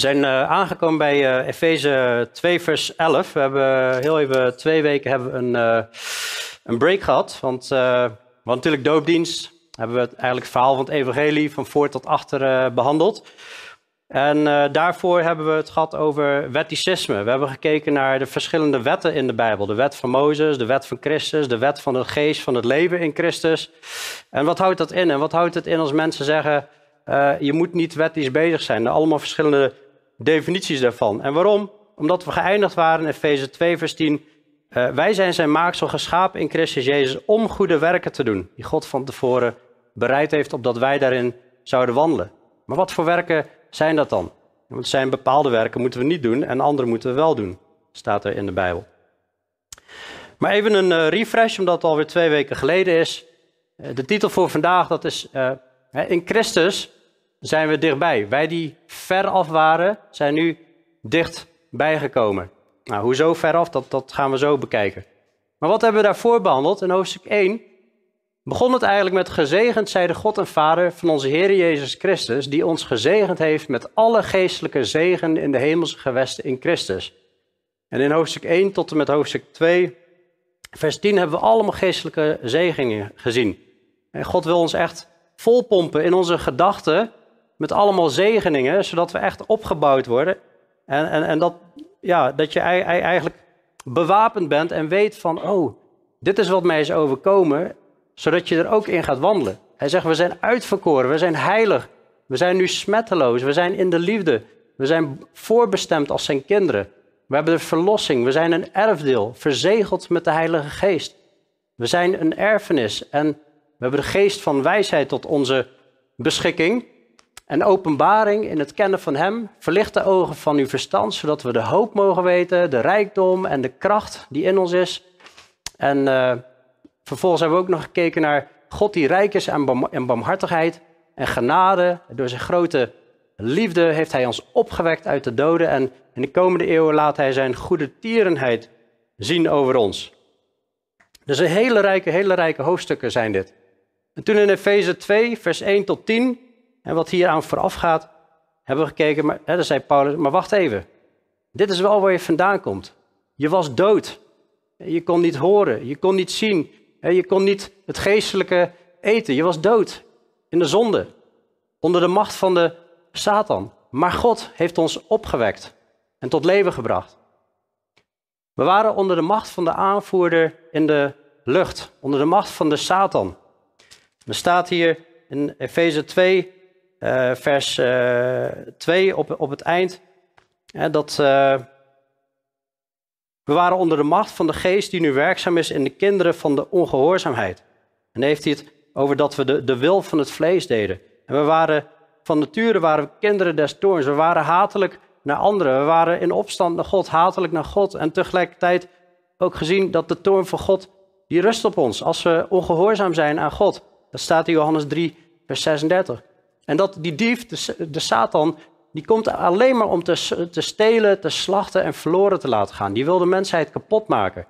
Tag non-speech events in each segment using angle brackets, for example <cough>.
We zijn uh, aangekomen bij uh, Efeze 2, vers 11. We hebben heel even twee weken hebben een, een break gehad. Want we natuurlijk doopdienst. Hebben we het, eigenlijk het verhaal van het evangelie van voor tot achter behandeld. En daarvoor hebben we het gehad over wetticisme. We hebben gekeken naar de verschillende wetten in de Bijbel. De wet van Mozes, de wet van Christus, de wet van de geest van het leven in Christus. En wat houdt dat in? En wat houdt het in als mensen zeggen... Je moet niet wettisch bezig zijn. Er allemaal verschillende definities daarvan. En waarom? Omdat we geëindigd waren in Efeze 2, vers 10. Uh, wij zijn zijn maaksel geschapen in Christus Jezus om goede werken te doen. Die God van tevoren bereid heeft opdat wij daarin zouden wandelen. Maar wat voor werken zijn dat dan? Want zijn bepaalde werken moeten we niet doen en andere moeten we wel doen. Staat er in de Bijbel. Maar even een uh, refresh, omdat het alweer twee weken geleden is. de titel voor vandaag, dat is in Christus zijn we dichtbij. Wij die ver af waren, zijn nu dichtbij gekomen. Nou, hoezo ver af, dat, dat gaan we zo bekijken. Maar wat hebben we daarvoor behandeld? In hoofdstuk 1 begon het eigenlijk met gezegend zij de God en Vader van onze Heer Jezus Christus, die ons gezegend heeft met alle geestelijke zegen in de hemelse gewesten in Christus. En in hoofdstuk 1 tot en met hoofdstuk 2, vers 10, hebben we allemaal geestelijke zegeningen gezien. En God wil ons echt volpompen in onze gedachten met allemaal zegeningen, zodat we echt opgebouwd worden. En, en, en dat, ja, dat je eigenlijk bewapend bent en weet van, oh, dit is wat mij is overkomen, zodat je er ook in gaat wandelen. Hij zegt, we zijn uitverkoren, we zijn heilig, we zijn nu smetteloos, we zijn in de liefde, we zijn voorbestemd als zijn kinderen. We hebben de verlossing, we zijn een erfdeel, verzegeld met de Heilige Geest. We zijn een erfenis en we hebben de geest van wijsheid tot onze beschikking. En openbaring in het kennen van Hem verlicht de ogen van uw verstand, zodat we de hoop mogen weten, de rijkdom en de kracht die in ons is. En uh, vervolgens hebben we ook nog gekeken naar God die rijk is aan barm barmhartigheid en genade. Door zijn grote liefde heeft Hij ons opgewekt uit de doden en in de komende eeuwen laat Hij zijn goede tierenheid zien over ons. Dus een hele rijke, hele rijke hoofdstukken zijn dit. En toen in Efeze 2, vers 1 tot 10 en wat hier aan vooraf gaat, hebben we gekeken, maar, hè, zei Paulus, maar wacht even. Dit is wel waar je vandaan komt. Je was dood. Je kon niet horen, je kon niet zien, je kon niet het geestelijke eten. Je was dood in de zonde, onder de macht van de Satan. Maar God heeft ons opgewekt en tot leven gebracht. We waren onder de macht van de aanvoerder in de lucht, onder de macht van de Satan. Er staat hier in Efeze 2, uh, vers uh, eh, 2 op, op het eind. dat uh, we waren onder de macht van de geest die nu werkzaam is in de kinderen van de ongehoorzaamheid. En heeft hij het over dat we de, de wil van het vlees deden. En we waren van nature waren we kinderen des toorns. We waren hatelijk naar anderen. We waren in opstand naar God, hatelijk naar God. En tegelijkertijd ook gezien dat de toorn van God, die rust op ons als we ongehoorzaam zijn aan God. Dat staat in Johannes 3, vers 36. En dat die dief, de, Satan, die komt alleen maar om te, te stelen, te slachten en verloren te laten gaan. Die wil de mensheid kapot maken.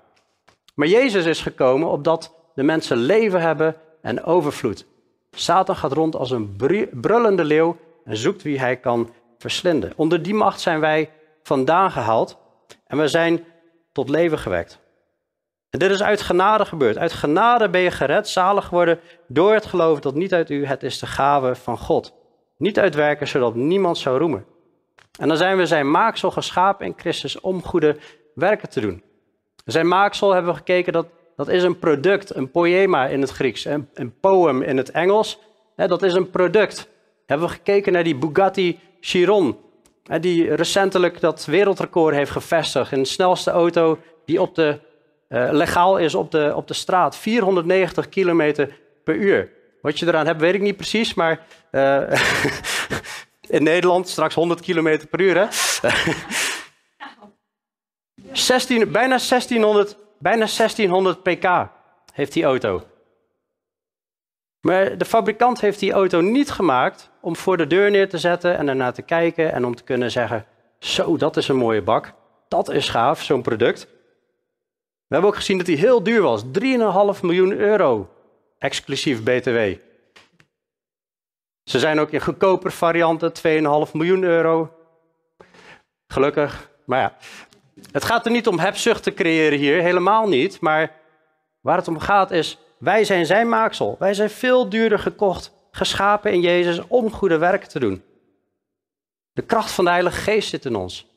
Maar Jezus is gekomen opdat de mensen leven hebben en overvloed. Satan gaat rond als een brullende leeuw en zoekt wie hij kan verslinden. Onder die macht zijn wij vandaan gehaald en we zijn tot leven gewekt. En dit is uit genade gebeurd. Uit genade ben je gered, zalig geworden door het geloof dat niet uit u, het is de gave van God. Niet uit werken, zodat niemand zou roemen. En dan zijn we zijn maaksel geschapen in Christus om goede werken te doen. Zijn maaksel hebben we gekeken, dat, dat is een product, een poema in het Grieks, een, een poem in het Engels. dat is een product. Hebben we gekeken naar die Bugatti Chiron, die recentelijk dat wereldrecord heeft gevestigd in de snelste auto die op de legaal is op de, op de straat. 490 kilometer per uur. Wat je eraan hebt, weet ik niet precies, maar uh, <laughs> in Nederland straks 100 kilometer per uur. Hè? <laughs> 16, bijna, 1600, bijna 1600 pk heeft die auto. Maar de fabrikant heeft die auto niet gemaakt om voor de deur neer te zetten en ernaar te kijken en om te kunnen zeggen: Zo, dat is een mooie bak. Dat is gaaf, zo'n product. We hebben ook gezien dat hij heel duur was. 3,5 miljoen euro, exclusief BTW. Ze zijn ook in goedkoper varianten, 2,5 miljoen euro. gelukkig. Maar ja, het gaat er niet om hebzucht te creëren hier, helemaal niet. Maar waar het om gaat is, wij zijn zijn maaksel. Wij zijn veel duurder gekocht, geschapen in Jezus om goede werken te doen. De kracht van de Heilige Geest zit in ons.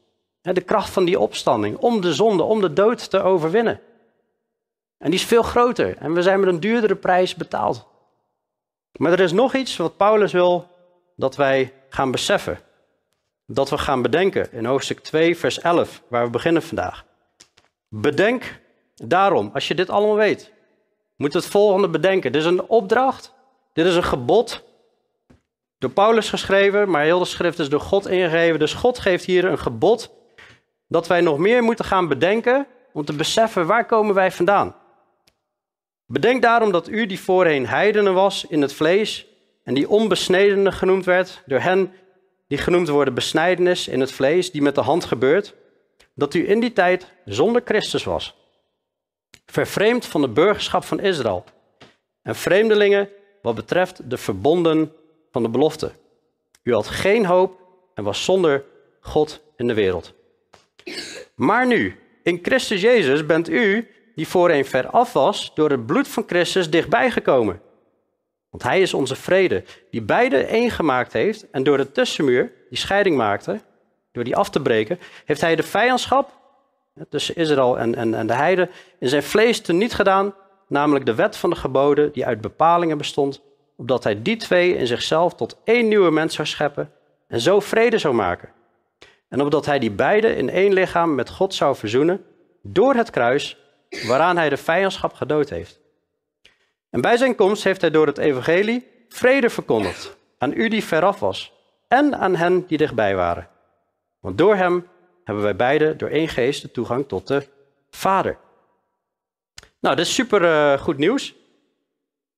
De kracht van die opstanding, om de zonde, om de dood te overwinnen. En die is veel groter en we zijn met een duurdere prijs betaald. Maar er is nog iets wat Paulus wil dat wij gaan beseffen. Dat we gaan bedenken in hoofdstuk 2, vers 11, waar we beginnen vandaag. Bedenk daarom, als je dit allemaal weet, moet het volgende bedenken. Dit is een opdracht, dit is een gebod. Door Paulus geschreven, maar heel de schrift is door God ingegeven. Dus God geeft hier een gebod dat wij nog meer moeten gaan bedenken om te beseffen waar komen wij vandaan. Bedenk daarom dat u die voorheen heidenen was in het vlees en die onbesnedene genoemd werd door hen die genoemd worden besnijdenis in het vlees, die met de hand gebeurt, dat u in die tijd zonder Christus was, vervreemd van de burgerschap van Israël en vreemdelingen wat betreft de verbonden van de belofte. U had geen hoop en was zonder God in de wereld. Maar nu, in Christus Jezus bent u, die voorheen ver af was, door het bloed van Christus dichtbij gekomen. Want hij is onze vrede, die beide één gemaakt heeft en door de tussenmuur, die scheiding maakte, door die af te breken, heeft hij de vijandschap tussen Israël en, en, en de heiden in zijn vlees teniet gedaan, namelijk de wet van de geboden die uit bepalingen bestond, opdat hij die twee in zichzelf tot één nieuwe mens zou scheppen en zo vrede zou maken. En opdat hij die beide in één lichaam met God zou verzoenen door het kruis waaraan hij de vijandschap gedood heeft. En bij zijn komst heeft hij door het evangelie vrede verkondigd aan u die veraf was en aan hen die dichtbij waren. Want door hem hebben wij beide door één geest de toegang tot de Vader. Nou, dat is super uh, goed nieuws.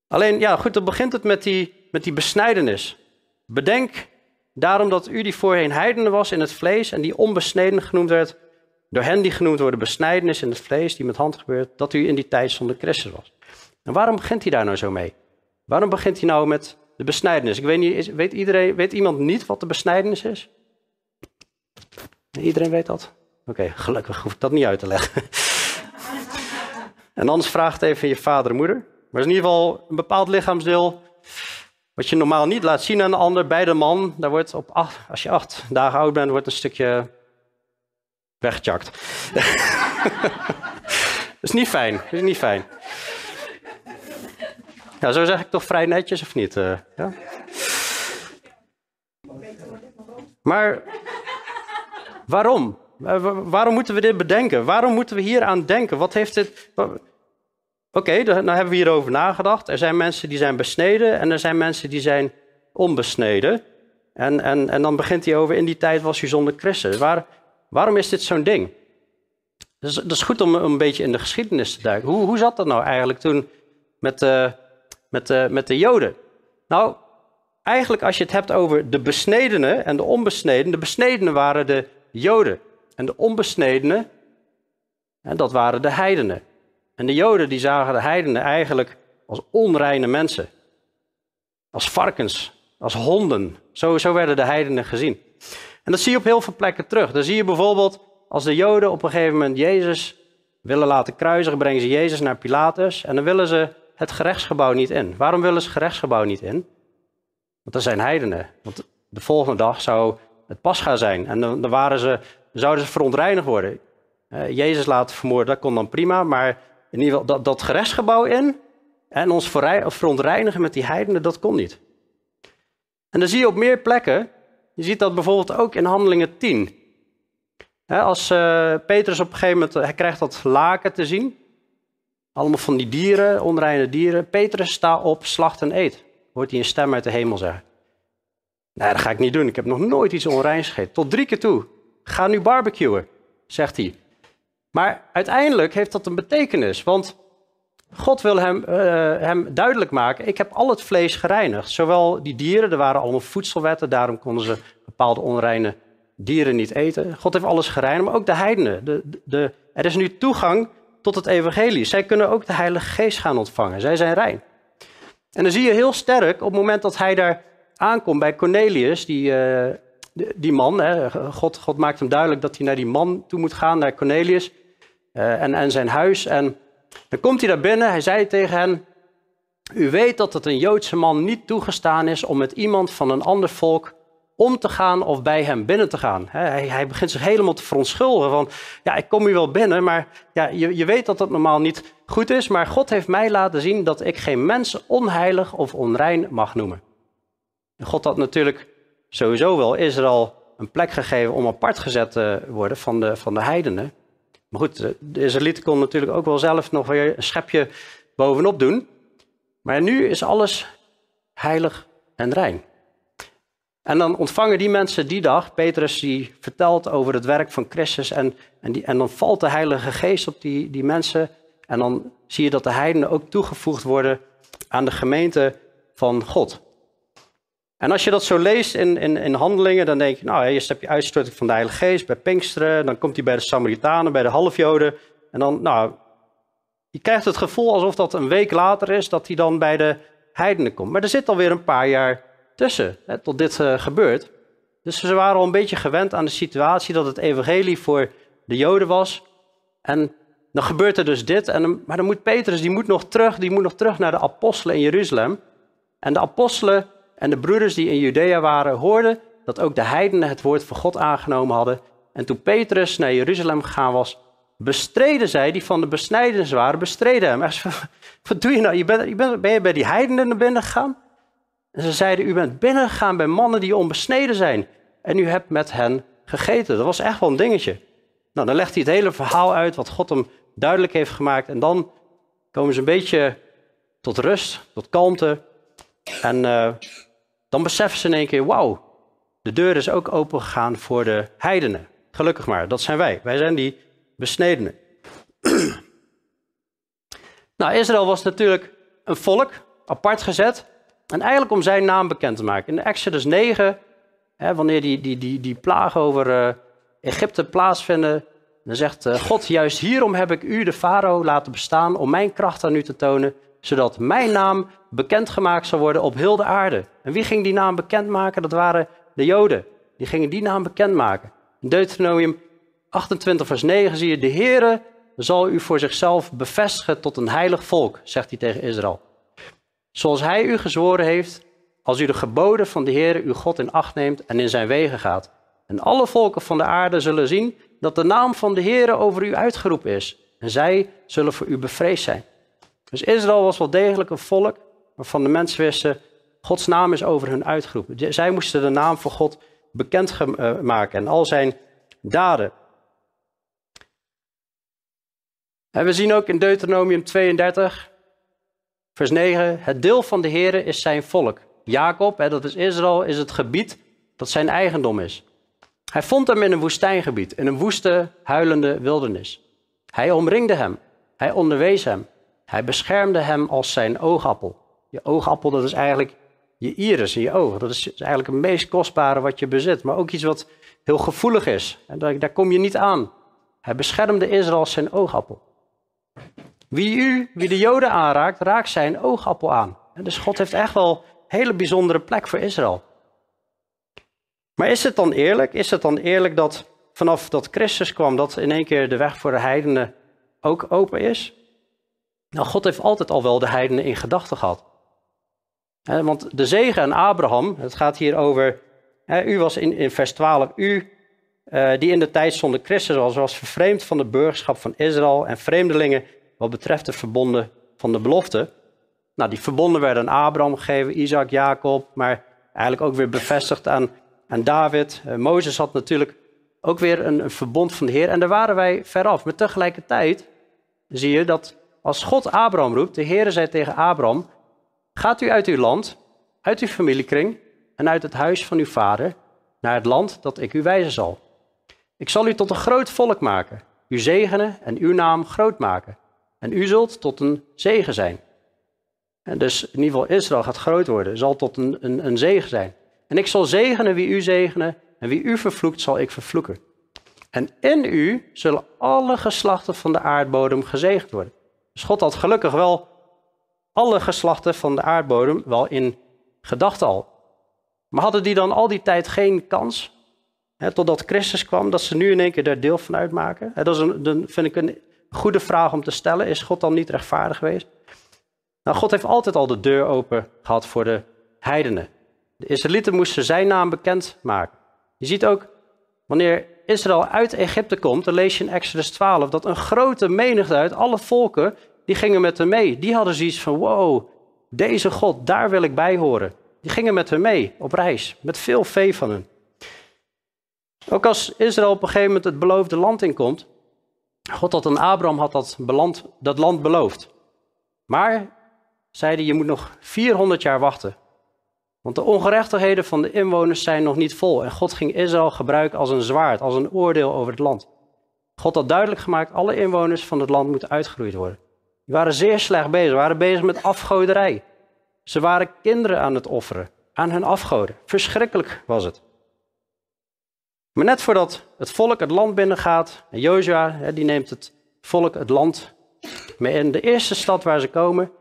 Alleen, ja, goed, dan begint het met die, met die besnijdenis. Bedenk daarom dat u die voorheen heidenen was in het vlees en die onbesneden genoemd werd, door hen die genoemd worden besnijdenis in het vlees, die met hand gebeurt, dat u in die tijd zonder Christus was. En waarom begint hij daar nou zo mee? Waarom begint hij nou met de besnijdenis? Ik weet niet, weet, iedereen, weet iemand niet wat de besnijdenis is? Iedereen weet dat? Oké, gelukkig hoef ik dat niet uit te leggen. <laughs> en anders vraag het even je vader en moeder. Maar is in ieder geval een bepaald lichaamsdeel wat je normaal niet laat zien aan een ander. Bij de man, daar wordt op als je acht dagen oud bent, wordt een stukje weggechakt. dat <laughs> is niet fijn, dat is niet fijn. Ja, zo zeg ik toch vrij netjes of niet? Uh, ja? Maar waarom? Waarom moeten we dit bedenken? Waarom moeten we hier aan denken? Wat heeft dit. Oké, dan hebben we hierover nagedacht. Er zijn mensen die zijn besneden en er zijn mensen die zijn onbesneden. En, en, en dan begint hij over, in die tijd was u zonder Christus. Waar, waarom is dit zo'n ding? Dat is, goed om een beetje in de geschiedenis te duiken. Hoe, hoe zat dat nou eigenlijk toen met, uh, met, uh, met de Joden? Nou, eigenlijk als je het hebt over de besnedenen en de onbesneden. De besnedenen waren de Joden. En de onbesnedenen, dat waren de heidenen. En de Joden die zagen de heidenen eigenlijk als onreine mensen. Als varkens, als honden. Zo, zo werden de heidenen gezien. En dat zie je op heel veel plekken terug. Dan zie je bijvoorbeeld als de Joden op een gegeven moment Jezus willen laten kruisigen, brengen ze Jezus naar Pilatus en dan willen ze het gerechtsgebouw niet in. Waarom willen ze het gerechtsgebouw niet in? Want er zijn heidenen. Want de volgende dag zou het Pascha zijn en dan, waren ze, zouden ze verontreinigd worden. Uh, Jezus laten vermoorden, dat kon dan prima, maar in ieder geval dat, dat gerechtsgebouw in en ons verontreinigen met die heidenen, dat kon niet. En dan zie je op meer plekken, je ziet dat bijvoorbeeld ook in Handelingen 10. als uh, Petrus op een gegeven moment, hij krijgt dat laken te zien, allemaal van die dieren, onreine dieren. Petrus, sta op, slacht en eet. Hoort hij een stem uit de hemel zeggen. Nee, dat ga ik niet doen. Ik heb nog nooit iets onreins gegeten. Tot drie keer toe. Ga nu barbecuen, zegt hij. Maar uiteindelijk heeft dat een betekenis, want God wil hem, uh, hem duidelijk maken: ik heb al het vlees gereinigd. Zowel die dieren, er waren allemaal voedselwetten, daarom konden ze bepaalde onreine dieren niet eten. God heeft alles gereinigd, maar ook de heidenen. De, de, er is nu toegang tot het evangelie. Zij kunnen ook de Heilige Geest gaan ontvangen. Zij zijn rein. En dan zie je heel sterk op het moment dat hij daar aankomt bij Cornelius, die, uh, die man, hè, God, God maakt hem duidelijk dat hij naar die man toe moet gaan, naar Cornelius uh, en, en zijn huis. En dan komt hij daar binnen, hij zei tegen hen, u weet dat het een Joodse man niet toegestaan is om met iemand van een ander volk om te gaan of bij hem binnen te gaan. Hij, hij begint zich helemaal te verontschuldigen van, ja, ik kom hier wel binnen, maar ja, je, je weet dat dat normaal niet goed is, maar God heeft mij laten zien dat ik geen mens onheilig of onrein mag noemen. En God had natuurlijk sowieso wel Israël een plek gegeven om apart gezet te worden van de, van de heidenen. Maar goed, de Israëlieten konden natuurlijk ook wel zelf nog weer een schepje bovenop doen. Maar nu is alles heilig en rein. En dan ontvangen die mensen die dag, Petrus die vertelt over het werk van Christus en, en, die, en dan valt de Heilige Geest op die, die mensen en dan zie je dat de heidenen ook toegevoegd worden aan de gemeente van God. En als je dat zo leest in, in, in handelingen, dan denk je, nou, eerst heb je uitstorting van de Heilige Geest bij Pinksteren, dan komt hij bij de Samaritanen, bij de halfjoden. En dan, nou, je krijgt het gevoel alsof dat een week later is dat hij dan bij de heidenen komt. Maar er zit alweer een paar jaar tussen, hè, tot dit uh, gebeurt. Dus ze waren al een beetje gewend aan de situatie dat het evangelie voor de Joden was. En dan gebeurt er dus dit. En, maar dan moet Petrus, die moet nog terug, die moet nog terug naar de apostelen in Jeruzalem. En de apostelen en de broeders die in Judea waren, hoorden dat ook de heidenen het woord van God aangenomen hadden. En toen Petrus naar Jeruzalem gegaan was, bestreden zij, die van de besnijders waren, bestreden hem. <laughs> Wat doe je nou? Je bent, je bent, ben je bij die heidenen naar binnen gegaan? En ze zeiden, u bent binnengegaan bij mannen die onbesneden zijn. En u hebt met hen gegeten. Dat was echt wel een dingetje. Nou, dan legt hij het hele verhaal uit wat God hem duidelijk heeft gemaakt. En dan komen ze een beetje tot rust, tot kalmte. En uh, dan beseffen ze in één keer, wauw, de deur is ook open gegaan voor de heidenen. Gelukkig maar, dat zijn wij. Wij zijn die besnedenen. <clears throat> nou, Israël was natuurlijk een volk, apart gezet. En eigenlijk om zijn naam bekend te maken. In Exodus 9, hè, wanneer die, die, die, die plagen over uh, Egypte plaatsvinden, dan zegt uh, God, juist hierom heb ik u, de farao, laten bestaan om mijn kracht aan u te tonen, zodat mijn naam bekendgemaakt zal worden op heel de aarde. En wie ging die naam bekendmaken? Dat waren de Joden. Die gingen die naam bekendmaken. In Deuteronomium 28 vers 9 zie je, de Heere zal u voor zichzelf bevestigen tot een heilig volk, zegt hij tegen Israël. Zoals hij u gezworen heeft, als u de geboden van de Heere uw God in acht neemt en in zijn wegen gaat. En alle volken van de aarde zullen zien dat de naam van de Heere over u uitgeroepen is. En zij zullen voor u bevreesd zijn. Dus Israël was wel degelijk een volk waarvan de mensen wisten, Gods naam is over hun uitgeroepen. Zij moesten de naam van God bekend eh, maken en al zijn daden. En we zien ook in Deuteronomium 32, vers 9, het deel van de Heere is zijn volk. Jacob, dat is Israël, is het gebied dat zijn eigendom is. Hij vond hem in een woestijngebied, in een woeste, huilende wildernis. Hij omringde hem, hij onderwees hem, hij beschermde hem als zijn oogappel. Je oogappel, dat is eigenlijk je iris in je oog. Dat is eigenlijk het meest kostbare wat je bezit, maar ook iets wat heel gevoelig is. En daar, kom je niet aan. Hij beschermde Israël als zijn oogappel. Wie u, wie de Joden aanraakt, raakt zijn oogappel aan. Dus God heeft echt wel een hele bijzondere plek voor Israël. Maar is het dan eerlijk? Is het dan eerlijk dat vanaf dat Christus kwam, dat in één keer de weg voor de heidenen ook open is? Nou, God heeft altijd al wel de heidenen in gedachten gehad. want de zegen aan Abraham, het gaat hier over, u was in, in vers 12, u uh, die in de tijd zonder Christus was, was vervreemd van de burgerschap van Israël en vreemdelingen wat betreft de verbonden van de belofte. Nou, die verbonden werden aan Abraham gegeven, Isaac, Jacob, maar eigenlijk ook weer bevestigd aan en David. Uh, Mozes had natuurlijk ook weer een, een, verbond van de Heer. En daar waren wij veraf. Maar tegelijkertijd zie je dat als God Abraham roept, de Heer zei tegen Abraham: Gaat u uit uw land, uit uw familiekring en uit het huis van uw vader naar het land dat ik u wijzen zal. Ik zal u tot een groot volk maken, u zegenen en uw naam groot maken. En u zult tot een zegen zijn. En dus in ieder geval Israël gaat groot worden, zal tot een, een, een zegen zijn. En ik zal zegenen wie u zegenen, en wie u vervloekt, zal ik vervloeken. En in u zullen alle geslachten van de aardbodem gezegend worden. Dus God had gelukkig wel alle geslachten van de aardbodem wel in gedachten al. Maar hadden die dan al die tijd geen kans? Totdat Christus kwam, dat ze nu in één keer daar deel van uitmaken. Hè, dat is een, dan vind ik een goede vraag om te stellen. Is God dan niet rechtvaardig geweest? Nou, God heeft altijd al de deur open gehad voor de heidenen. De Israëlieten moesten zijn naam bekend maken. Je ziet ook, wanneer Israël uit Egypte komt, dan lees je in Exodus 12, dat een grote menigte uit alle volken, die gingen met hem mee. Die hadden zoiets van, wow, deze God, daar wil ik bij horen. Die gingen met hem mee op reis, met veel vee van hen. Ook als Israël op een gegeven moment het beloofde land inkomt, God had aan Abraham had dat, beland, dat land beloofd. Maar, zeiden je moet nog 400 jaar wachten. Want de ongerechtigheden van de inwoners zijn nog niet vol. En God ging Israël gebruiken als een zwaard, als een oordeel over het land. God had duidelijk gemaakt, alle inwoners van het land moeten uitgeroeid worden. Die waren zeer slecht bezig, waren bezig met afgoderij. Ze waren kinderen aan het offeren, aan hun afgoden. Verschrikkelijk was het. Maar net voordat het volk het land binnengaat, en Jozua, die neemt het volk het land mee in. De eerste stad waar ze komen,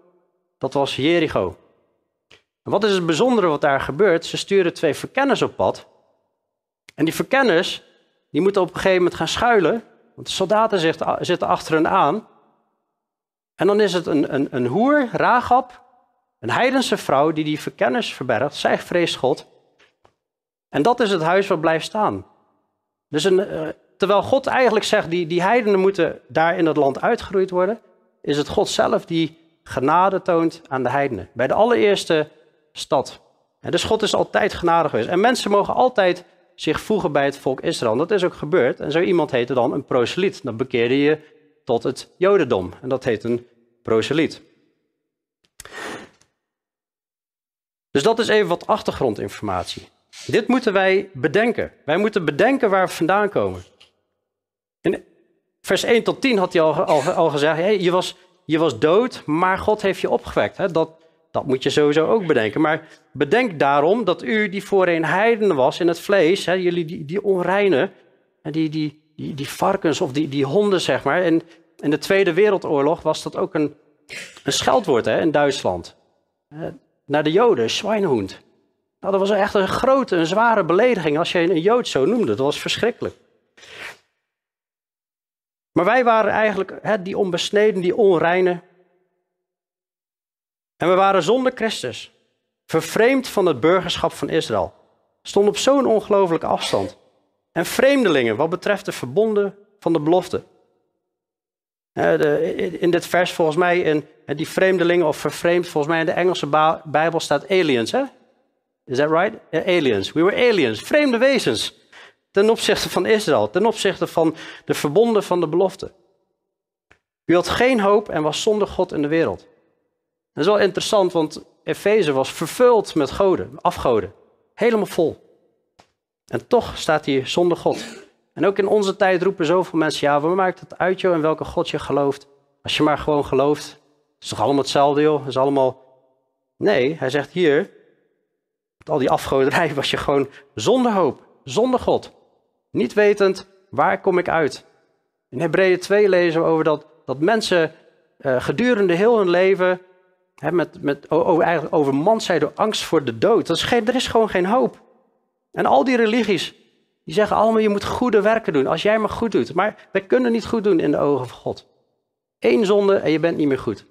dat was Jericho. En wat is het bijzondere wat daar gebeurt? Ze sturen twee verkenners op pad. En die verkenners, die moeten op een gegeven moment gaan schuilen, want de soldaten zitten achter hen aan. En dan is het een, een, een hoer, Ragab, een heidense vrouw die die verkenners verbergt. Zij vreest God. En dat is het huis wat blijft staan. Dus een, eh, terwijl God eigenlijk zegt, die, die heidenen moeten daar in het land uitgeroeid worden, is het God zelf die genade toont aan de heidenen. Bij de allereerste stad. En dus God is altijd genadig geweest. En mensen mogen altijd zich voegen bij het volk Israël. Dat is ook gebeurd. En zo iemand heette dan een proseliet. Dan bekeerde je tot het jodendom. En dat heet een proseliet. Dus dat is even wat achtergrondinformatie. Dit moeten wij bedenken. Wij moeten bedenken waar we vandaan komen. In vers 1 tot 10 had hij al, al, gezegd: je, was, je was dood, maar God heeft je opgewekt. Hè? Dat, dat moet je sowieso ook bedenken. Maar bedenk daarom dat u, die voorheen heiden was in het vlees, hè, jullie die, die onreine, die, die, die, die varkens of die, die honden, zeg maar. En in de Tweede Wereldoorlog was dat ook een, een scheldwoord hè, in Duitsland. Naar de Joden, Schweinehund. Nou, dat was echt een grote, een zware belediging als je een Jood zo noemde. Dat was verschrikkelijk. Maar wij waren eigenlijk hè, die onbesneden, die onreine. En we waren zonder Christus. Vervreemd van het burgerschap van Israël. Stonden op zo'n ongelooflijke afstand. En vreemdelingen wat betreft de verbonden van de belofte. In dit vers volgens mij, in die vreemdelingen of vervreemd, volgens mij in de Engelse Bijbel staat aliens. Hè? Is that right? aliens. We were aliens. Vreemde wezens. Ten opzichte van Israël. Ten opzichte van de verbonden van de belofte. U had geen hoop en was zonder God in de wereld. Dat is wel interessant, want Efeze was vervuld met goden, afgoden. Helemaal vol. En toch staat hier zonder God. En ook in onze tijd roepen zoveel mensen, ja, wat maakt het uit joh, in welke God je gelooft? Als je maar gewoon gelooft, het is toch allemaal hetzelfde joh? Is allemaal... Nee, hij zegt hier, al die afgoderij was je gewoon zonder hoop, zonder God. Niet wetend, waar kom ik uit? In Hebreeën 2 lezen we over dat, dat mensen uh, gedurende heel hun leven met, met, over, eigenlijk overmand zijn door angst voor de dood. Dat is geen, er is gewoon geen hoop. En al die religies, die zeggen allemaal je moet goede werken doen, als jij maar goed doet. Maar wij kunnen niet goed doen in de ogen van God. Eén zonde en je bent niet meer goed.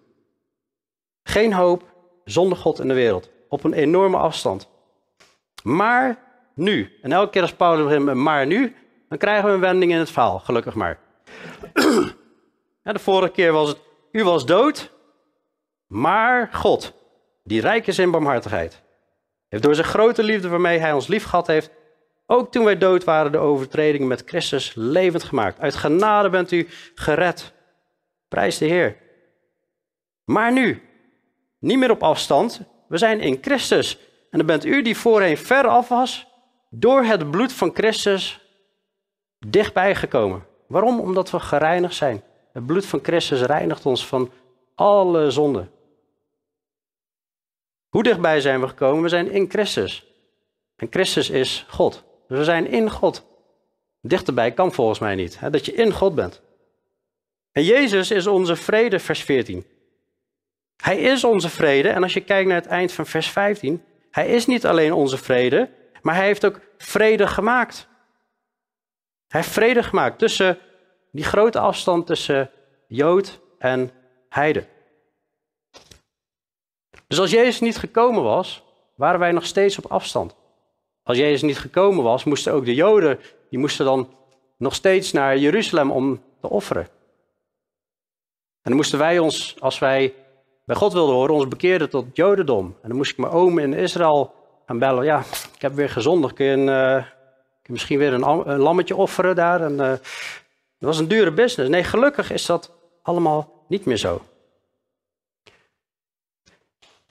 Geen hoop, zonder God in de wereld. Op een enorme afstand. Maar nu. En elke keer als Paulus begint met maar nu, dan krijgen we een wending in het verhaal, gelukkig maar. <clears throat> de vorige keer was het, u was dood, maar God, die rijk is in barmhartigheid, heeft door zijn grote liefde waarmee hij ons lief gehad heeft, ook toen wij dood waren, de overtredingen met Christus levend gemaakt. Uit genade bent u gered. Prijs de Heer. Maar nu, niet meer op afstand, we zijn in Christus. En dan bent u die voorheen ver af was, door het bloed van Christus dichtbij gekomen. Waarom? Omdat we gereinigd zijn. Het bloed van Christus reinigt ons van alle zonden. Hoe dichtbij zijn we gekomen? We zijn in Christus. En Christus is God. Dus we zijn in God. Dichterbij kan volgens mij niet, hè, dat je in God bent. En Jezus is onze vrede, vers 14. Hij is onze vrede. En als je kijkt naar het eind van vers 15, hij is niet alleen onze vrede, maar hij heeft ook vrede gemaakt. Hij heeft vrede gemaakt tussen die grote afstand tussen Jood en Heide. Dus als Jezus niet gekomen was, waren wij nog steeds op afstand. Als Jezus niet gekomen was, moesten ook de Joden, die moesten dan nog steeds naar Jeruzalem om te offeren. En dan moesten wij ons, als wij bij God wilden horen, ons bekeerden tot Jodendom. En dan moest ik mijn oom in Israël gaan bellen. Ja, ik heb weer gezondigd. Kun je, een, uh, misschien weer een, lammetje offeren daar? En, uh, dat was een dure business. Nee, gelukkig is dat allemaal niet meer zo.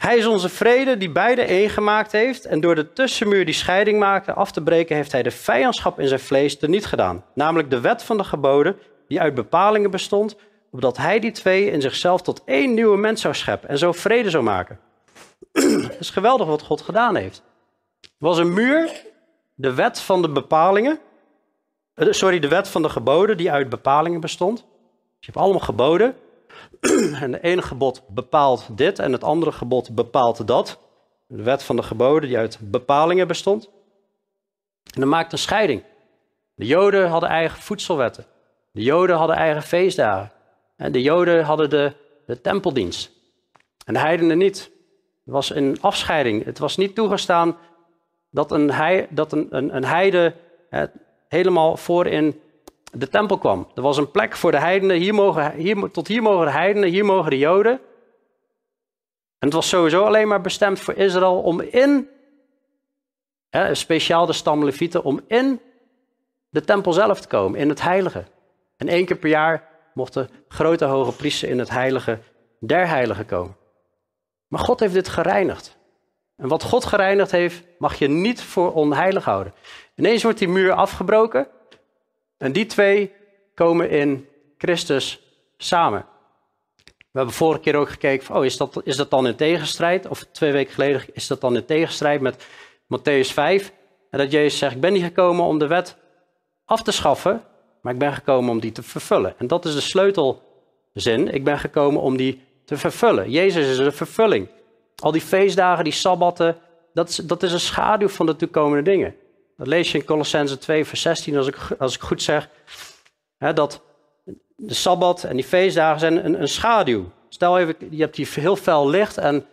Hij is onze vrede die beide één gemaakt heeft. En door de tussenmuur die scheiding maakte af te breken, heeft hij de vijandschap in zijn vlees niet gedaan. Namelijk de wet van de geboden, die uit bepalingen bestond, opdat hij die twee in zichzelf tot één nieuwe mens zou scheppen en zo vrede zou maken. Het is geweldig wat God gedaan heeft. Er was een muur, de wet van de bepalingen, eh, sorry, de wet van de geboden die uit bepalingen bestond. Je hebt allemaal geboden. <clears throat> En het ene gebod bepaalt dit en het andere gebod bepaalt dat. De wet van de geboden die uit bepalingen bestond. En dat maakt een scheiding. De Joden hadden eigen voedselwetten. De Joden hadden eigen feestdagen. En de Joden hadden de, de tempeldienst. En de heidenen niet. Het was een afscheiding. Het was niet toegestaan dat een, hei, dat een, een, een heide helemaal voor in de tempel kwam. Er was een plek voor de heidenen. Hier mogen, hier, tot hier mogen de heidenen, hier mogen de Joden. En het was sowieso alleen maar bestemd voor Israël om in, hè, speciaal de stam Levieten, om in de tempel zelf te komen, in het heilige. En één keer per jaar mochten grote hoge priesters in het heilige der heiligen komen. Maar God heeft dit gereinigd. En wat God gereinigd heeft, mag je niet voor onheilig houden. Ineens wordt die muur afgebroken. En die twee komen in Christus samen. We hebben vorige keer ook gekeken, oh, is, dat, is dat dan in tegenstrijd? Of twee weken geleden is dat dan in tegenstrijd met Matthäus 5? En dat Jezus zegt, ik ben niet gekomen om de wet af te schaffen, maar ik ben gekomen om die te vervullen. En dat is de sleutelzin. Ik ben gekomen om die te vervullen. Jezus is een vervulling. Al die feestdagen, die sabbatten, dat is, dat is een schaduw van de toekomende dingen. Dat lees je in Colossense 2, vers 16, als ik, als ik goed zeg. Hè, dat de sabbat en die feestdagen zijn een, een schaduw. Stel even, je hebt hier heel fel licht en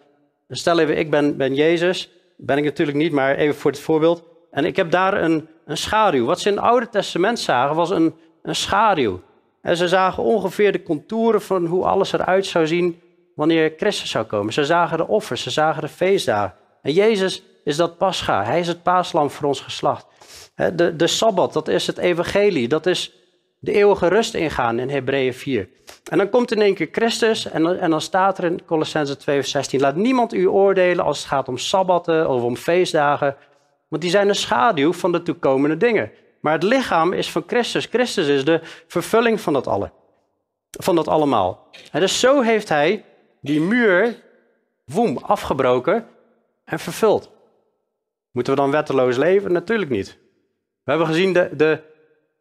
stel even, ik ben, ben Jezus. Ben ik natuurlijk niet, maar even voor het voorbeeld. En ik heb daar een, een schaduw. Wat ze in het Oude Testament zagen, was een, een schaduw. En ze zagen ongeveer de contouren van hoe alles eruit zou zien wanneer Christus zou komen. Ze zagen de offers, ze zagen de feestdagen. En Jezus is dat pascha. Hij is het paaslam voor ons geslacht. De, de Sabbat, dat is het evangelie. Dat is de eeuwige rust ingaan in Hebreeën 4. En dan komt in één keer Christus en dan, en dan staat er in Colossense 2 vers 16. Laat niemand u oordelen als het gaat om sabbatten of om feestdagen. Want die zijn een schaduw van de toekomende dingen. Maar het lichaam is van Christus. Christus is de vervulling van dat, alle, van dat allemaal. En dus zo heeft hij die muur, woem, afgebroken en vervuld. Moeten we dan wetteloos leven? Natuurlijk niet. We hebben gezien, de, de,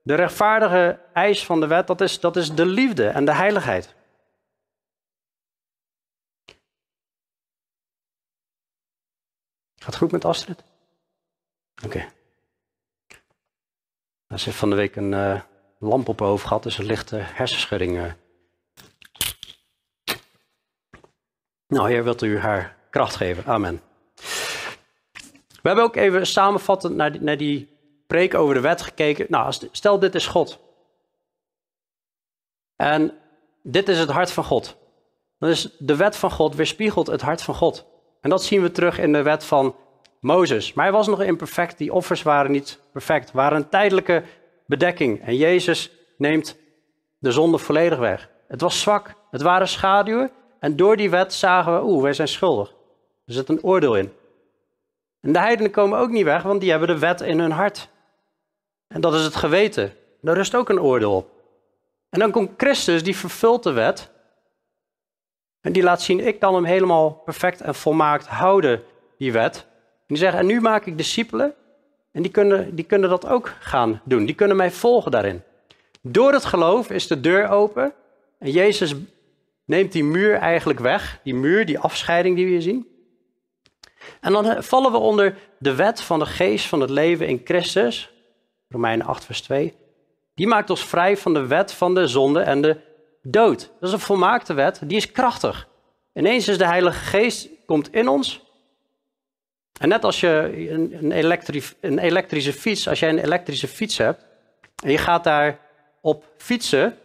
de rechtvaardige eis van de wet, dat is, dat is de liefde en de heiligheid. Gaat het goed met Astrid? Oké. Ze heeft van de week een uh, lamp op haar hoofd gehad, dus een lichte hersenschudding. Uh. Nou, Heer, wilt u haar kracht geven. Amen. We hebben ook even samenvattend naar die, naar die preek over de wet gekeken. Nou, stel dit is God. En dit is het hart van God. Is de wet van God weerspiegelt het hart van God. En dat zien we terug in de wet van Mozes. Maar hij was nog imperfect. Die offers waren niet perfect. Waren een tijdelijke bedekking. En Jezus neemt de zonde volledig weg. Het was zwak. Het waren schaduwen. En door die wet zagen we, oeh, wij zijn schuldig. Er zit een oordeel in. En de heidenen komen ook niet weg, want die hebben de wet in hun hart. En dat is het geweten. Daar rust ook een oordeel op. En dan komt Christus, die vervult de wet. En die laat zien, ik kan hem helemaal perfect en volmaakt houden, die wet. En die zegt, en nu maak ik discipelen. En die kunnen, die kunnen dat ook gaan doen. Die kunnen mij volgen daarin. Door het geloof is de deur open. En Jezus neemt die muur eigenlijk weg. Die muur, die afscheiding die we hier zien. En dan vallen we onder de wet van de geest van het leven in Christus. Romeinen 8, vers 2. Die maakt ons vrij van de wet van de zonde en de dood. Dat is een volmaakte wet, die is krachtig. Ineens is de Heilige Geest, komt in ons. En net als je een, een elektrische fiets, als jij een elektrische fiets hebt en je gaat daar op fietsen,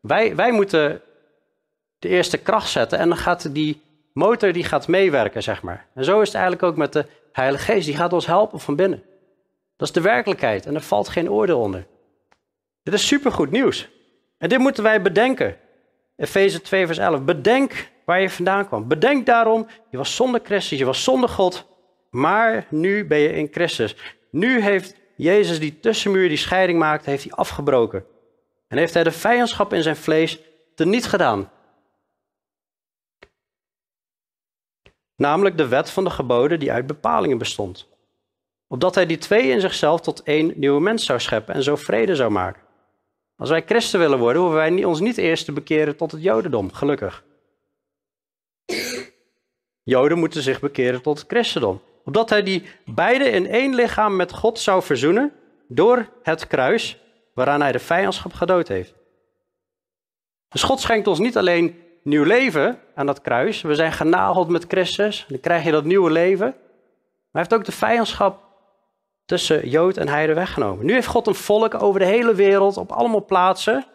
wij, wij moeten de eerste kracht zetten en dan gaat die motor die gaat meewerken, zeg maar. En zo is het eigenlijk ook met de Heilige Geest, die gaat ons helpen van binnen. Dat is de werkelijkheid en er valt geen oordeel onder. Dit is supergoed nieuws. En dit moeten wij bedenken. Efeze 2, vers 11. Bedenk waar je vandaan kwam. Bedenk daarom, je was zonder Christus, je was zonder God, maar nu ben je in Christus. Nu heeft Jezus die tussenmuur die scheiding maakt, heeft hij afgebroken. En heeft hij de vijandschap in zijn vlees teniet gedaan. Namelijk de wet van de geboden die uit bepalingen bestond. Opdat hij die twee in zichzelf tot één nieuwe mens zou scheppen en zo vrede zou maken. Als wij christen willen worden, hoeven wij ons niet eerst te bekeren tot het jodendom, gelukkig. Joden moeten zich bekeren tot het christendom. Opdat hij die beide in één lichaam met God zou verzoenen door het kruis waaraan hij de vijandschap gedood heeft. Dus God schenkt ons niet alleen nieuw leven aan dat kruis. We zijn genageld met Christus. Dan krijg je dat nieuwe leven. Maar hij heeft ook de vijandschap tussen Jood en Heide weggenomen. Nu heeft God een volk over de hele wereld, op allemaal plaatsen,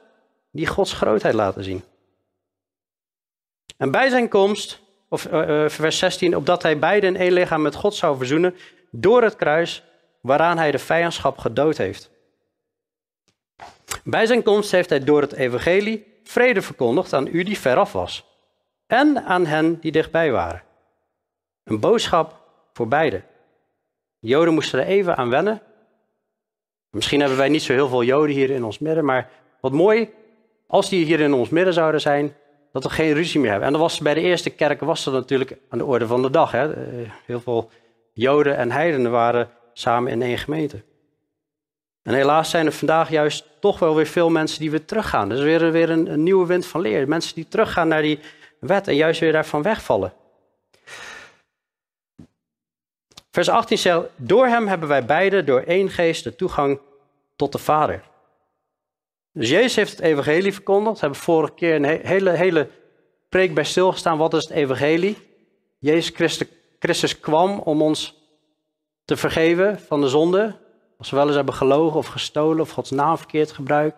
die Gods grootheid laten zien. En bij zijn komst, of uh, vers 16, opdat hij beide in één lichaam met God zou verzoenen, door het kruis waaraan hij de vijandschap gedood heeft. Bij zijn komst heeft hij door het evangelie vrede verkondigd aan u die veraf was en aan hen die dichtbij waren. Een boodschap voor beide. Joden moesten er even aan wennen. Misschien hebben wij niet zo heel veel Joden hier in ons midden, maar wat mooi, als die hier in ons midden zouden zijn, dat we geen ruzie meer hebben. En dat was bij de eerste kerken was dat natuurlijk aan de orde van de dag. Hè? Eh, heel veel Joden en heidenen waren samen in één gemeente. En helaas zijn er vandaag juist toch wel weer veel mensen die weer teruggaan. Dus weer, weer een, nieuwe wind van leer. Mensen die teruggaan naar die wet en juist weer daarvan wegvallen. Vers 18 zegt, door hem hebben wij beide door één geest de toegang tot de Vader. Dus Jezus heeft het evangelie verkondigd. We hebben vorige keer een hele, hele preek bij stilgestaan. Wat is het evangelie? Jezus Christus, Christus kwam om ons te vergeven van de zonde. Als we wel eens hebben gelogen of gestolen of Gods naam verkeerd gebruikt.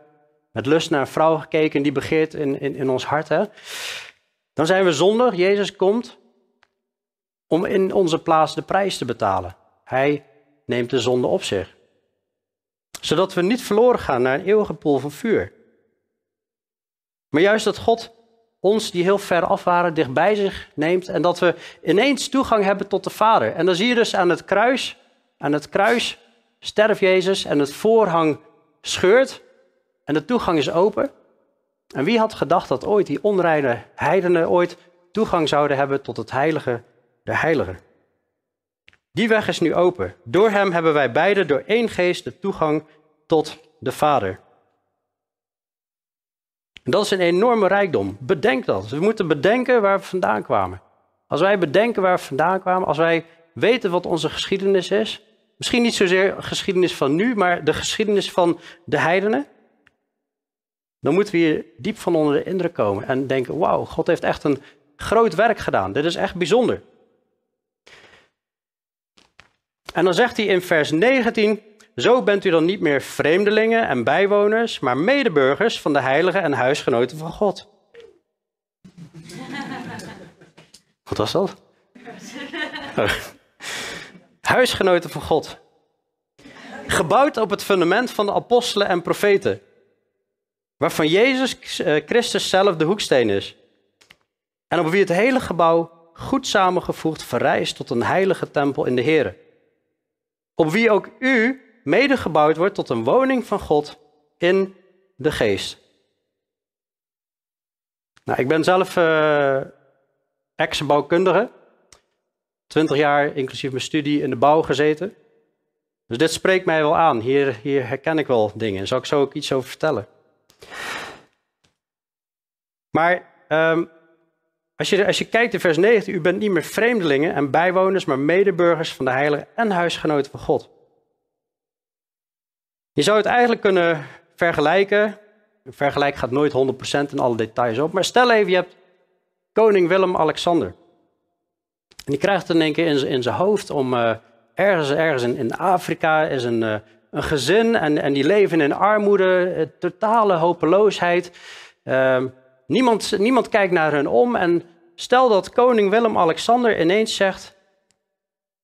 Met lust naar een vrouw gekeken die begeert in, in, in ons hart. Hè? Dan zijn we zondig. Jezus komt om in onze plaats de prijs te betalen. Hij neemt de zonde op zich. Zodat we niet verloren gaan naar een eeuwige pool van vuur. Maar juist dat God ons die heel ver af waren dicht bij zich neemt en dat we ineens toegang hebben tot de Vader. En dan zie je dus aan het kruis, aan het kruis sterft Jezus en het voorhang scheurt en de toegang is open. En wie had gedacht dat ooit die onreine heidenen ooit toegang zouden hebben tot het heilige de heilige. Die weg is nu open. Door hem hebben wij beide door één geest de toegang tot de Vader. Dat is een enorme rijkdom. Bedenk dat. We moeten bedenken waar we vandaan kwamen. Als wij bedenken waar we vandaan kwamen, als wij weten wat onze geschiedenis is, misschien niet zozeer geschiedenis van nu, maar de geschiedenis van de heidenen, dan moeten we hier diep van onder de indruk komen en denken: wauw, God heeft echt een groot werk gedaan. Dit is echt bijzonder. En dan zegt hij in vers 19: Zo bent u dan niet meer vreemdelingen en bijwoners, maar medeburgers van de heiligen en huisgenoten van God. <laughs> Wat was dat? <laughs> Huisgenoten van God. Gebouwd op het fundament van de apostelen en profeten. Waarvan Jezus eh, Christus zelf de hoeksteen is. En op wie het hele gebouw goed samengevoegd verrijst tot een heilige tempel in de Heer op wie ook u medegebouwd wordt tot een woning van God in de geest. Nou, ik ben zelf uh, ex-bouwkundige. Twintig jaar, inclusief mijn studie, in de bouw gezeten. Dus dit spreekt mij wel aan. Hier, hier herken ik wel dingen. Zal ik zo ook iets over vertellen. Maar um, als je, als je kijkt in vers 19, u bent niet meer vreemdelingen en bijwoners, maar medeburgers van de heilige en huisgenoten van God. Je zou het eigenlijk kunnen vergelijken. Een vergelijk gaat nooit 100% in alle details op. Maar stel even, je hebt koning Willem-Alexander. En die krijgt in één keer in, in zijn hoofd om uh, ergens, ergens in, Afrika is een, uh, een gezin en, en die leven in armoede, totale hopeloosheid. Uh, niemand, niemand kijkt naar hen om en stel dat koning Willem-Alexander ineens zegt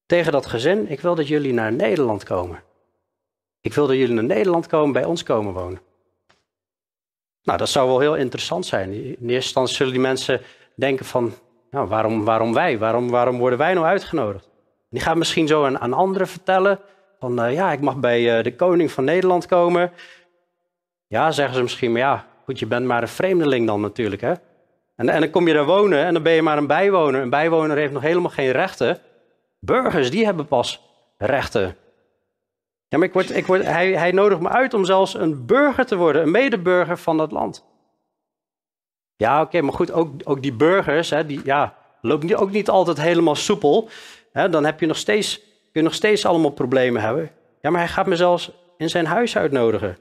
tegen dat gezin, ik wil dat jullie naar Nederland komen. Ik wil dat jullie naar Nederland komen, bij ons komen wonen. Nou, dat zou wel heel interessant zijn. In eerste instantie zullen die mensen denken van, nou, waarom, waarom wij? Waarom, waarom worden wij nou uitgenodigd? Die gaan misschien zo aan, aan anderen vertellen van, uh, ja, ik mag bij uh, de koning van Nederland komen. Ja, zeggen ze misschien, maar ja, goed, je bent maar een vreemdeling dan natuurlijk, hè. En, en dan kom je daar wonen en dan ben je maar een bijwoner. Een bijwoner heeft nog helemaal geen rechten. Burgers, die hebben pas rechten. Ja, maar ik word, ik word, hij, hij nodigt me uit om zelfs een burger te worden, een medeburger van dat land. Ja, oké, maar goed, ook, ook die burgers, hè, die ja, lopen ook niet altijd helemaal soepel. Hè, dan heb je nog steeds, kun je nog steeds allemaal problemen hebben. Ja, maar hij gaat me zelfs in zijn huis uitnodigen.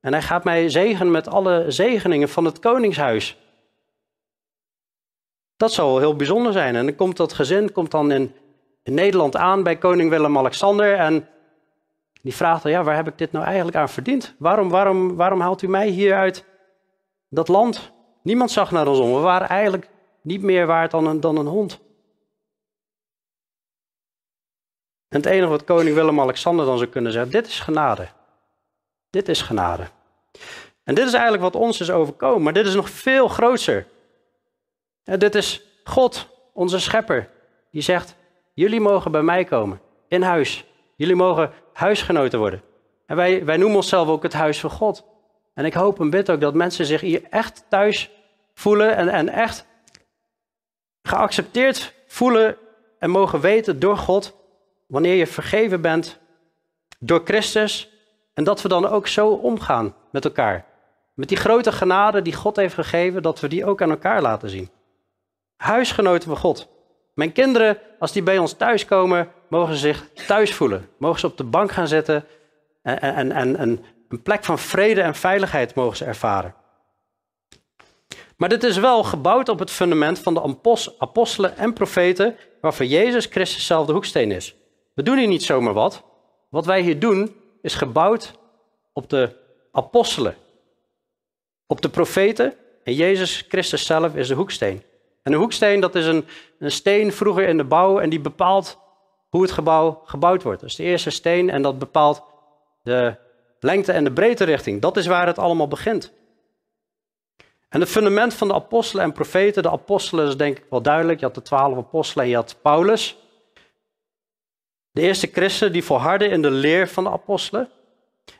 En hij gaat mij zegenen met alle zegeningen van het koningshuis. Dat zou wel heel bijzonder zijn. En dan komt dat gezin komt dan in, in Nederland aan bij koning Willem-Alexander. En die vraagt dan, ja, waar heb ik dit nou eigenlijk aan verdiend? Waarom, waarom, waarom haalt u mij hier uit dat land? Niemand zag naar ons om. We waren eigenlijk niet meer waard dan een, dan een hond. En het enige wat koning Willem-Alexander dan zou kunnen zeggen, dit is genade. Dit is genade. En dit is eigenlijk wat ons is overkomen, maar dit is nog veel groter. En dit is God, onze schepper, die zegt, jullie mogen bij mij komen, in huis. Jullie mogen huisgenoten worden. En wij, wij noemen onszelf ook het huis van God. En ik hoop en bid ook dat mensen zich hier echt thuis voelen en, en echt geaccepteerd voelen en mogen weten door God, wanneer je vergeven bent door Christus. En dat we dan ook zo omgaan met elkaar. Met die grote genade die God heeft gegeven, dat we die ook aan elkaar laten zien. Huisgenoten van God. Mijn kinderen, als die bij ons thuiskomen, mogen ze zich thuis voelen. Mogen ze op de bank gaan zitten en, en, en, en een plek van vrede en veiligheid mogen ze ervaren. Maar dit is wel gebouwd op het fundament van de apostelen en profeten, waarvan Jezus Christus zelf de hoeksteen is. We doen hier niet zomaar wat. Wat wij hier doen, is gebouwd op de apostelen, op de profeten en Jezus Christus zelf is de hoeksteen. En een hoeksteen, dat is een, een steen vroeger in de bouw en die bepaalt hoe het gebouw gebouwd wordt. Dat is de eerste steen en dat bepaalt de lengte en de breedte richting. Dat is waar het allemaal begint. En het fundament van de apostelen en profeten, de apostelen is denk ik wel duidelijk. Je had de twaalf apostelen en je had Paulus. De eerste christenen die volharden in de leer van de apostelen.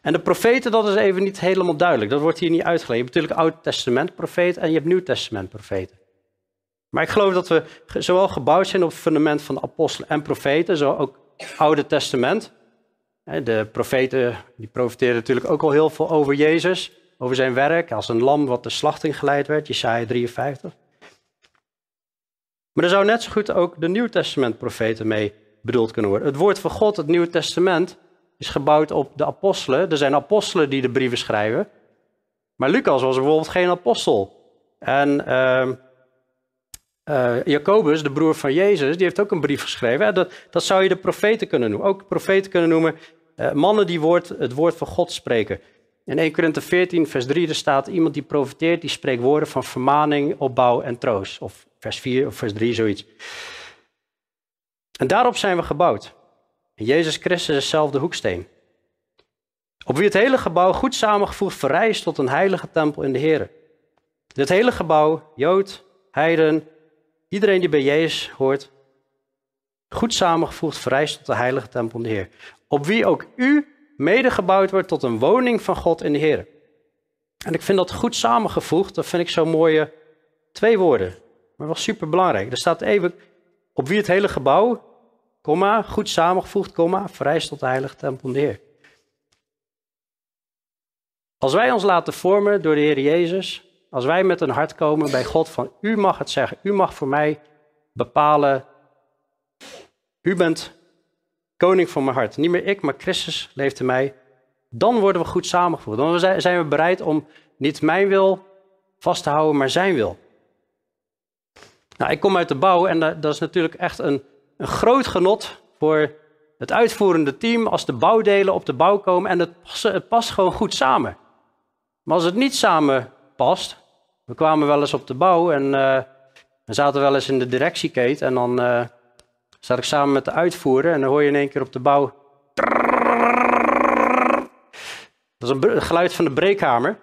En de profeten, dat is even niet helemaal duidelijk. Dat wordt hier niet uitgelegd. Je hebt natuurlijk Oud Testament profeten en je hebt Nieuw Testament profeten. Maar ik geloof dat we zowel gebouwd zijn op het fundament van de apostelen en profeten, zo ook Oude Testament. De profeten die profiteren natuurlijk ook al heel veel over Jezus, over zijn werk als een lam wat de slachting geleid werd, Jesaja 53. Maar er zou net zo goed ook de Nieuw Testament profeten mee bedoeld kunnen worden. Het woord van God, het Nieuwe Testament, is gebouwd op de apostelen. Er zijn apostelen die de brieven schrijven. Maar Lucas was bijvoorbeeld geen apostel. En uh, Jacobus, de broer van Jezus, die heeft ook een brief geschreven. Dat, dat zou je de profeten kunnen noemen. Ook profeten kunnen noemen uh, mannen die het woord van God spreken. In 1 Korinthe 14, vers 3, er staat iemand die profeteert, die spreekt woorden van vermaning, opbouw en troost. Of vers 4 of vers 3, zoiets. En daarop zijn we gebouwd. Jezus Christus is zelf de hoeksteen. Op wie het hele gebouw goed samengevoegd verrijst tot een heilige tempel in de Heer. Dit hele gebouw, Jood, Heiden, Iedereen die bij Jezus hoort, goed samengevoegd, vereist tot de heilige tempel in de Heer. Op wie ook u mede gebouwd wordt tot een woning van God in de Heer. En ik vind dat goed samengevoegd, dat vind ik zo mooie twee woorden. Maar wel super belangrijk. Er staat even op wie het hele gebouw, komma, goed samengevoegd, komma, vereist tot de heilige tempel de Heer. Als wij ons laten vormen door de Heer Jezus, als wij met een hart komen bij God van u mag het zeggen, u mag voor mij bepalen, u bent koning van mijn hart. Niet meer ik, maar Christus leeft in mij. dan worden we goed samengevoegd. Dan zijn we bereid om niet mijn wil vast te houden, maar zijn wil. Nou, ik kom uit de bouw en dat is natuurlijk echt een, een groot genot voor het uitvoerende team als de bouwdelen op de bouw komen en het, past gewoon goed samen. Maar als het niet samen past, we kwamen wel eens op de bouw en uh, we zaten wel eens in de directiekate en dan uh, zat ik samen met de uitvoerder en dan hoor je in één keer op de bouw. Dat is een geluid van de breekhamer.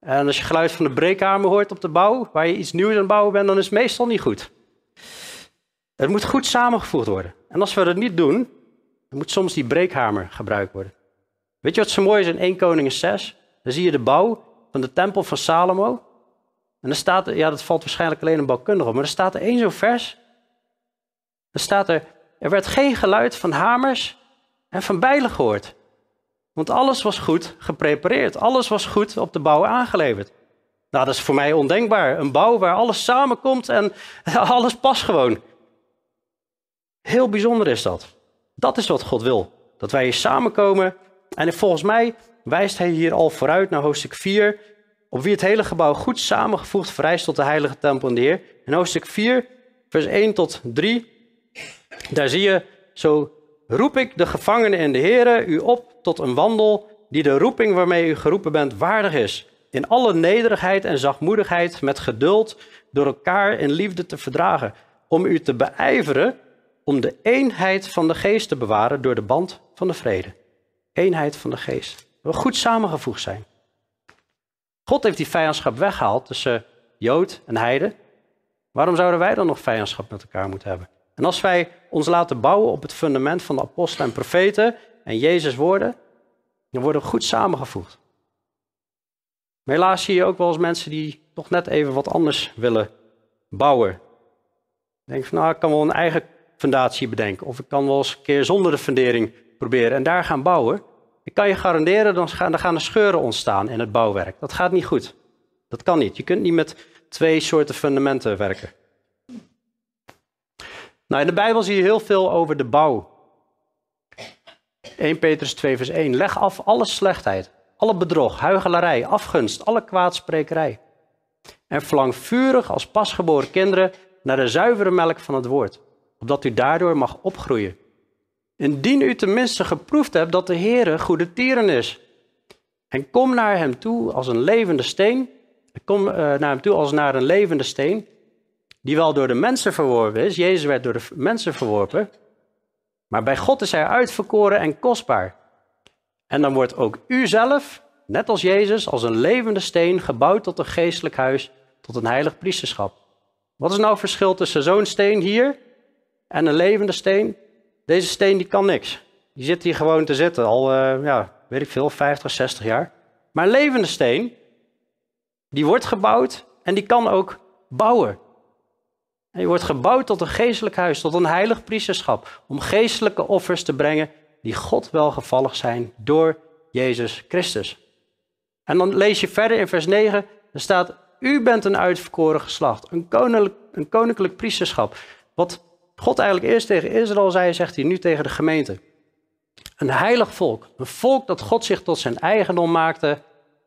En als je geluid van de breekhamer hoort op de bouw, waar je iets nieuws aan het bouwen bent, dan is het meestal niet goed. Het moet goed samengevoegd worden. En als we dat niet doen, dan moet soms die breekhamer gebruikt worden. Weet je wat zo mooi is in 1 Koningen 6? Dan zie je de bouw van de tempel van Salomo. En dan staat ja dat valt waarschijnlijk alleen een bouwkundige op, maar er staat er één zo vers. Dan staat er, er werd geen geluid van hamers en van bijlen gehoord. Want alles was goed geprepareerd. Alles was goed op de bouw aangeleverd. Nou, dat is voor mij ondenkbaar. Een bouw waar alles samenkomt en <laughs> alles past gewoon. Heel bijzonder is dat. Dat is wat God wil. Dat wij hier samenkomen. En volgens mij wijst hij hier al vooruit naar hoofdstuk 4. Op wie het hele gebouw goed samengevoegd vereist tot de heilige tempel in de Heer. In hoofdstuk 4, vers 1 tot 3. Daar zie je zo roep ik de gevangenen in de Here u op tot een wandel die de roeping waarmee u geroepen bent waardig is. In alle nederigheid en zachtmoedigheid met geduld door elkaar in liefde te verdragen. Om u te beijveren om de eenheid van de geest te bewaren door de band van de vrede. Eenheid van de geest. We goed samengevoegd zijn. God heeft die vijandschap weggehaald tussen Jood en Heide. Waarom zouden wij dan nog vijandschap met elkaar moeten hebben? En als wij ons laten bouwen op het fundament van de apostelen en profeten en Jezus woorden, dan worden we goed samengevoegd. Maar helaas zie je ook wel eens mensen die toch net even wat anders willen bouwen. Denk van, nou, ik kan wel een eigen fundatie bedenken. Of ik kan wel eens een keer zonder de fundering proberen en daar gaan bouwen. Ik kan je garanderen, dan gaan, dan gaan er scheuren ontstaan in het bouwwerk. Dat gaat niet goed. Dat kan niet. Je kunt niet met twee soorten fundamenten werken. Nou, in de Bijbel zie je heel veel over de bouw. 1 Petrus 2, vers 1. Leg af alle slechtheid, alle bedrog, huigelarij, afgunst, alle kwaadsprekerij. En verlang vurig als pasgeboren kinderen naar de zuivere melk van het woord, opdat u daardoor mag opgroeien. Indien u tenminste geproefd hebt dat de Heere goede tieren is. En kom naar hem toe als een levende steen. Kom uh, naar hem toe als naar een levende steen die wel door de mensen verworpen is. Jezus werd door de mensen verworpen. Maar bij God is hij uitverkoren en kostbaar. En dan wordt ook u zelf, net als Jezus, als een levende steen gebouwd tot een geestelijk huis, tot een heilig priesterschap. Wat is nou het verschil tussen zo'n steen hier en een levende steen? Deze steen die kan niks. Die zit hier gewoon te zitten, al, uh, ja, weet ik veel, 50, 60 jaar. Maar levende steen, die wordt gebouwd en die kan ook bouwen. Je wordt gebouwd tot een geestelijk huis, tot een heilig priesterschap, om geestelijke offers te brengen die God welgevallig zijn door Jezus Christus. En dan lees je verder in vers 9, er staat, u bent een uitverkoren geslacht, een koninklijk, een koninklijk priesterschap. Wat God eigenlijk eerst tegen Israël zei, zegt hij nu tegen de gemeente. Een heilig volk, een volk dat God zich tot zijn eigendom maakte.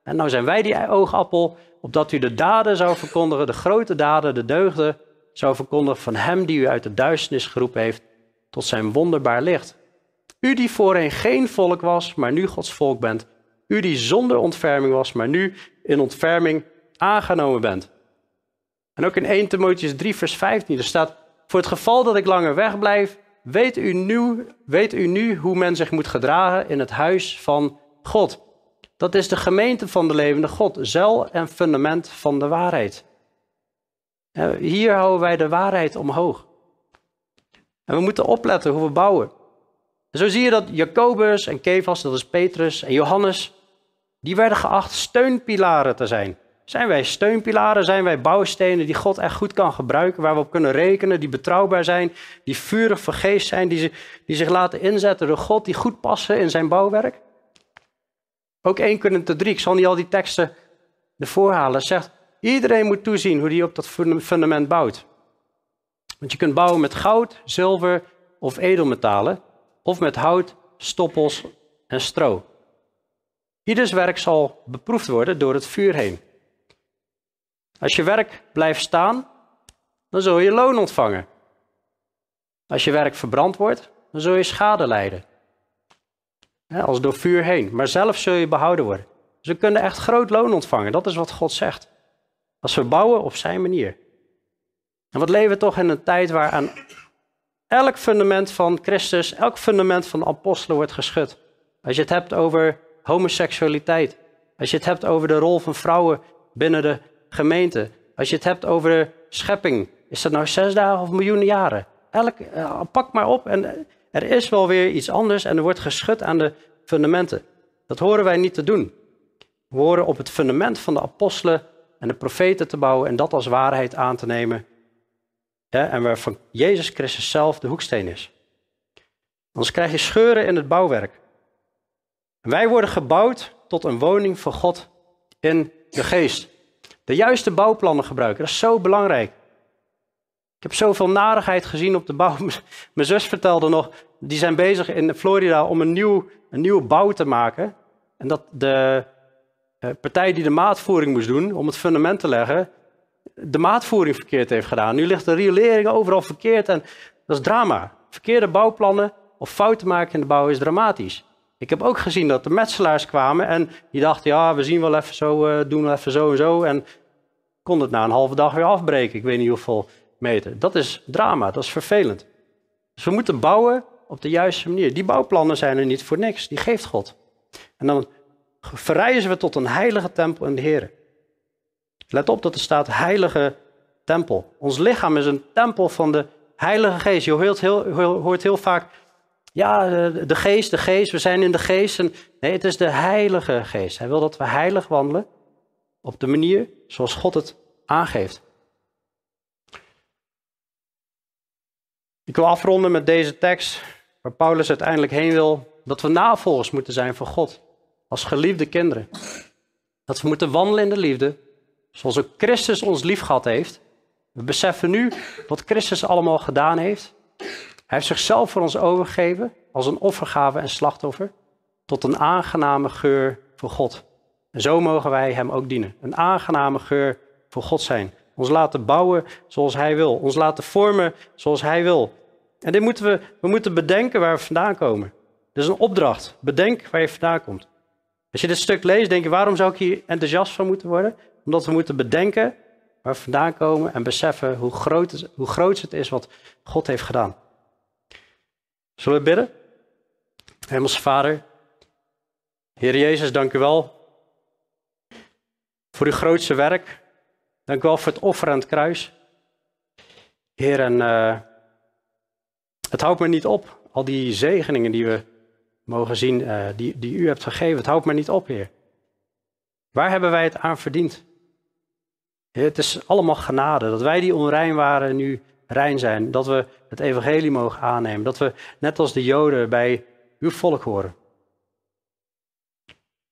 En nou zijn wij die oogappel, opdat u de daden zou verkondigen, de grote daden, de deugden zou verkondigen van hem die u uit de duisternis geroepen heeft tot zijn wonderbaar licht. U die voorheen geen volk was, maar nu Gods volk bent. U die zonder ontferming was, maar nu in ontferming aangenomen bent. En ook in 1 Timotheus 3, vers 15, er staat: Voor het geval dat ik langer wegblijf, weet u, nu, weet u nu hoe men zich moet gedragen in het huis van God. Dat is de gemeente van de levende God, zeil en fundament van de waarheid. Hier houden wij de waarheid omhoog. En we moeten opletten hoe we bouwen. En zo zie je dat Jacobus en Kefas, dat is Petrus en Johannes, die werden geacht steunpilaren te zijn. Zijn wij steunpilaren? Zijn wij bouwstenen die God echt goed kan gebruiken, waar we op kunnen rekenen, die betrouwbaar zijn, die vurig van geest zijn, die, die zich laten inzetten door God, die goed passen in zijn bouwwerk? Ook 1 Korinther 3, ik zal niet al die teksten ervoor halen, zegt Iedereen moet toezien hoe hij op dat fundament bouwt. Want je kunt bouwen met goud, zilver of edelmetalen, of met hout, stoppels en stro. Ieders werk zal beproefd worden door het vuur heen. Als je werk blijft staan, dan zul je loon ontvangen. Als je werk verbrand wordt, dan zul je schade lijden. als door vuur heen. Maar zelf zul je behouden worden. We kunnen echt groot loon ontvangen. Dat is wat God zegt. Als we bouwen op zijn manier. En wat leven we toch in een tijd waar aan elk fundament van Christus, elk fundament van de apostelen wordt geschud. Als je het hebt over homoseksualiteit. Als je het hebt over de rol van vrouwen binnen de gemeente. Als je het hebt over de schepping. Is dat nou zes dagen of miljoenen jaren? Elk, eh, pak maar op en er is wel weer iets anders en er wordt geschud aan de fundamenten. Dat horen wij niet te doen. We horen op het fundament van de apostelen en de profeten te bouwen en dat als waarheid aan te nemen. Ja, en waarvan Jezus Christus zelf de hoeksteen is. Anders krijg je scheuren in het bouwwerk. Wij worden gebouwd tot een woning voor God in de geest. De juiste bouwplannen gebruiken, dat is zo belangrijk. Ik heb zoveel narigheid gezien op de bouw. <laughs> Mijn zus vertelde nog, die zijn bezig in Florida om een, nieuw, een nieuwe bouw te maken. En dat de partij die de maatvoering moest doen om het fundament te leggen, de maatvoering verkeerd heeft gedaan. Nu ligt de riolering overal verkeerd en dat is drama. Verkeerde bouwplannen of fouten maken in de bouw is dramatisch. Ik heb ook gezien dat de metselaars kwamen en die dachten, ja, we zien wel even zo, uh, doen we even zo en zo. En kon het na een halve dag weer afbreken. Ik weet niet hoeveel meter. Dat is drama, dat is vervelend. Dus we moeten bouwen op de juiste manier. Die bouwplannen zijn er niet voor niks, die geeft God. En dan verrijzen we tot een heilige tempel in de Heer. Let op dat er staat heilige tempel. Ons lichaam is een tempel van de Heilige Geest. Je hoort heel, hoort heel vaak, ja, de geest, de geest, we zijn in de geest. nee, het is de Heilige Geest. Hij wil dat we heilig wandelen op de manier zoals God het aangeeft. Ik wil afronden met deze tekst, waar Paulus uiteindelijk heen wil, dat we navolgers moeten zijn van God, als geliefde kinderen. Dat we moeten wandelen in de liefde, zoals ook Christus ons lief gehad heeft. We beseffen nu wat Christus allemaal gedaan heeft. Hij heeft zichzelf voor ons overgegeven als een offergave en slachtoffer, tot een aangename geur voor God. En zo mogen wij Hem ook dienen. Een aangename geur voor God zijn. Ons laten bouwen zoals Hij wil. Ons laten vormen zoals Hij wil. En dit moeten we, we moeten bedenken waar we vandaan komen. Is een opdracht. Bedenk waar je vandaan komt. Als je dit stuk leest, denk je, waarom zou ik hier enthousiast van moeten worden? Omdat we moeten bedenken waar we vandaan komen en beseffen hoe groot, het, hoe groot het is wat God heeft gedaan. Zullen we bidden? Hemelse Vader, Heer Jezus, dank u wel voor uw grootste werk. Dank u wel voor het offer aan het kruis. Heer, en uh, het houdt me niet op, al die zegeningen die we mogen zien, uh, die, die u hebt gegeven. Het houdt me niet op, Heer. Waar hebben wij het aan verdiend? Het is allemaal genade, dat wij die onrein waren nu rein zijn. Dat we het evangelie mogen aannemen. Dat we, net als de Joden, bij uw volk horen.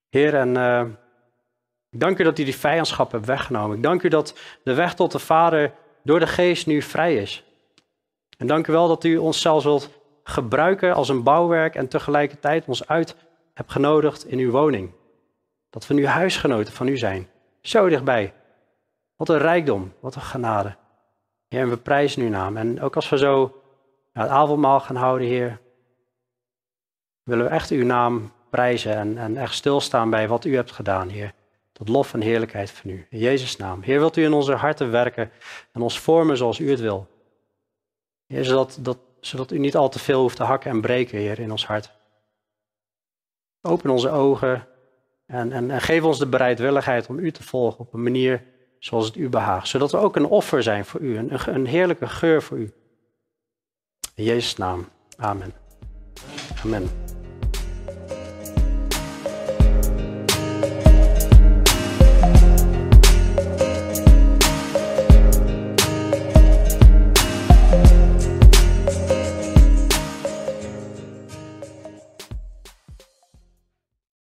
Heer, en uh, ik dank u dat u die vijandschap hebt weggenomen. Ik dank u dat de weg tot de Vader door de geest nu vrij is. En dank u wel dat u ons zelfs wilt gebruiken als een bouwwerk en tegelijkertijd ons uit hebt genodigd in uw woning. Dat we nu huisgenoten van u zijn. Zo dichtbij. Wat een rijkdom, wat een genade. Heer, en we prijzen uw naam. En ook als we zo het avondmaal gaan houden, Heer, willen we echt uw naam prijzen en, en echt stilstaan bij wat u hebt gedaan, Heer. Tot lof en heerlijkheid van u. In Jezus' naam. Heer, wilt u in onze harten werken en ons vormen zoals u het wil. Heer, zodat, dat, zodat u niet al te veel hoeft te hakken en breken, Heer, in ons hart. Open onze ogen en, en, en geef ons de bereidwilligheid om u te volgen op een manier zoals het u behaagt. Zodat we ook een offer zijn voor u, een, een heerlijke geur voor u. In Jezus' naam. Amen. Amen.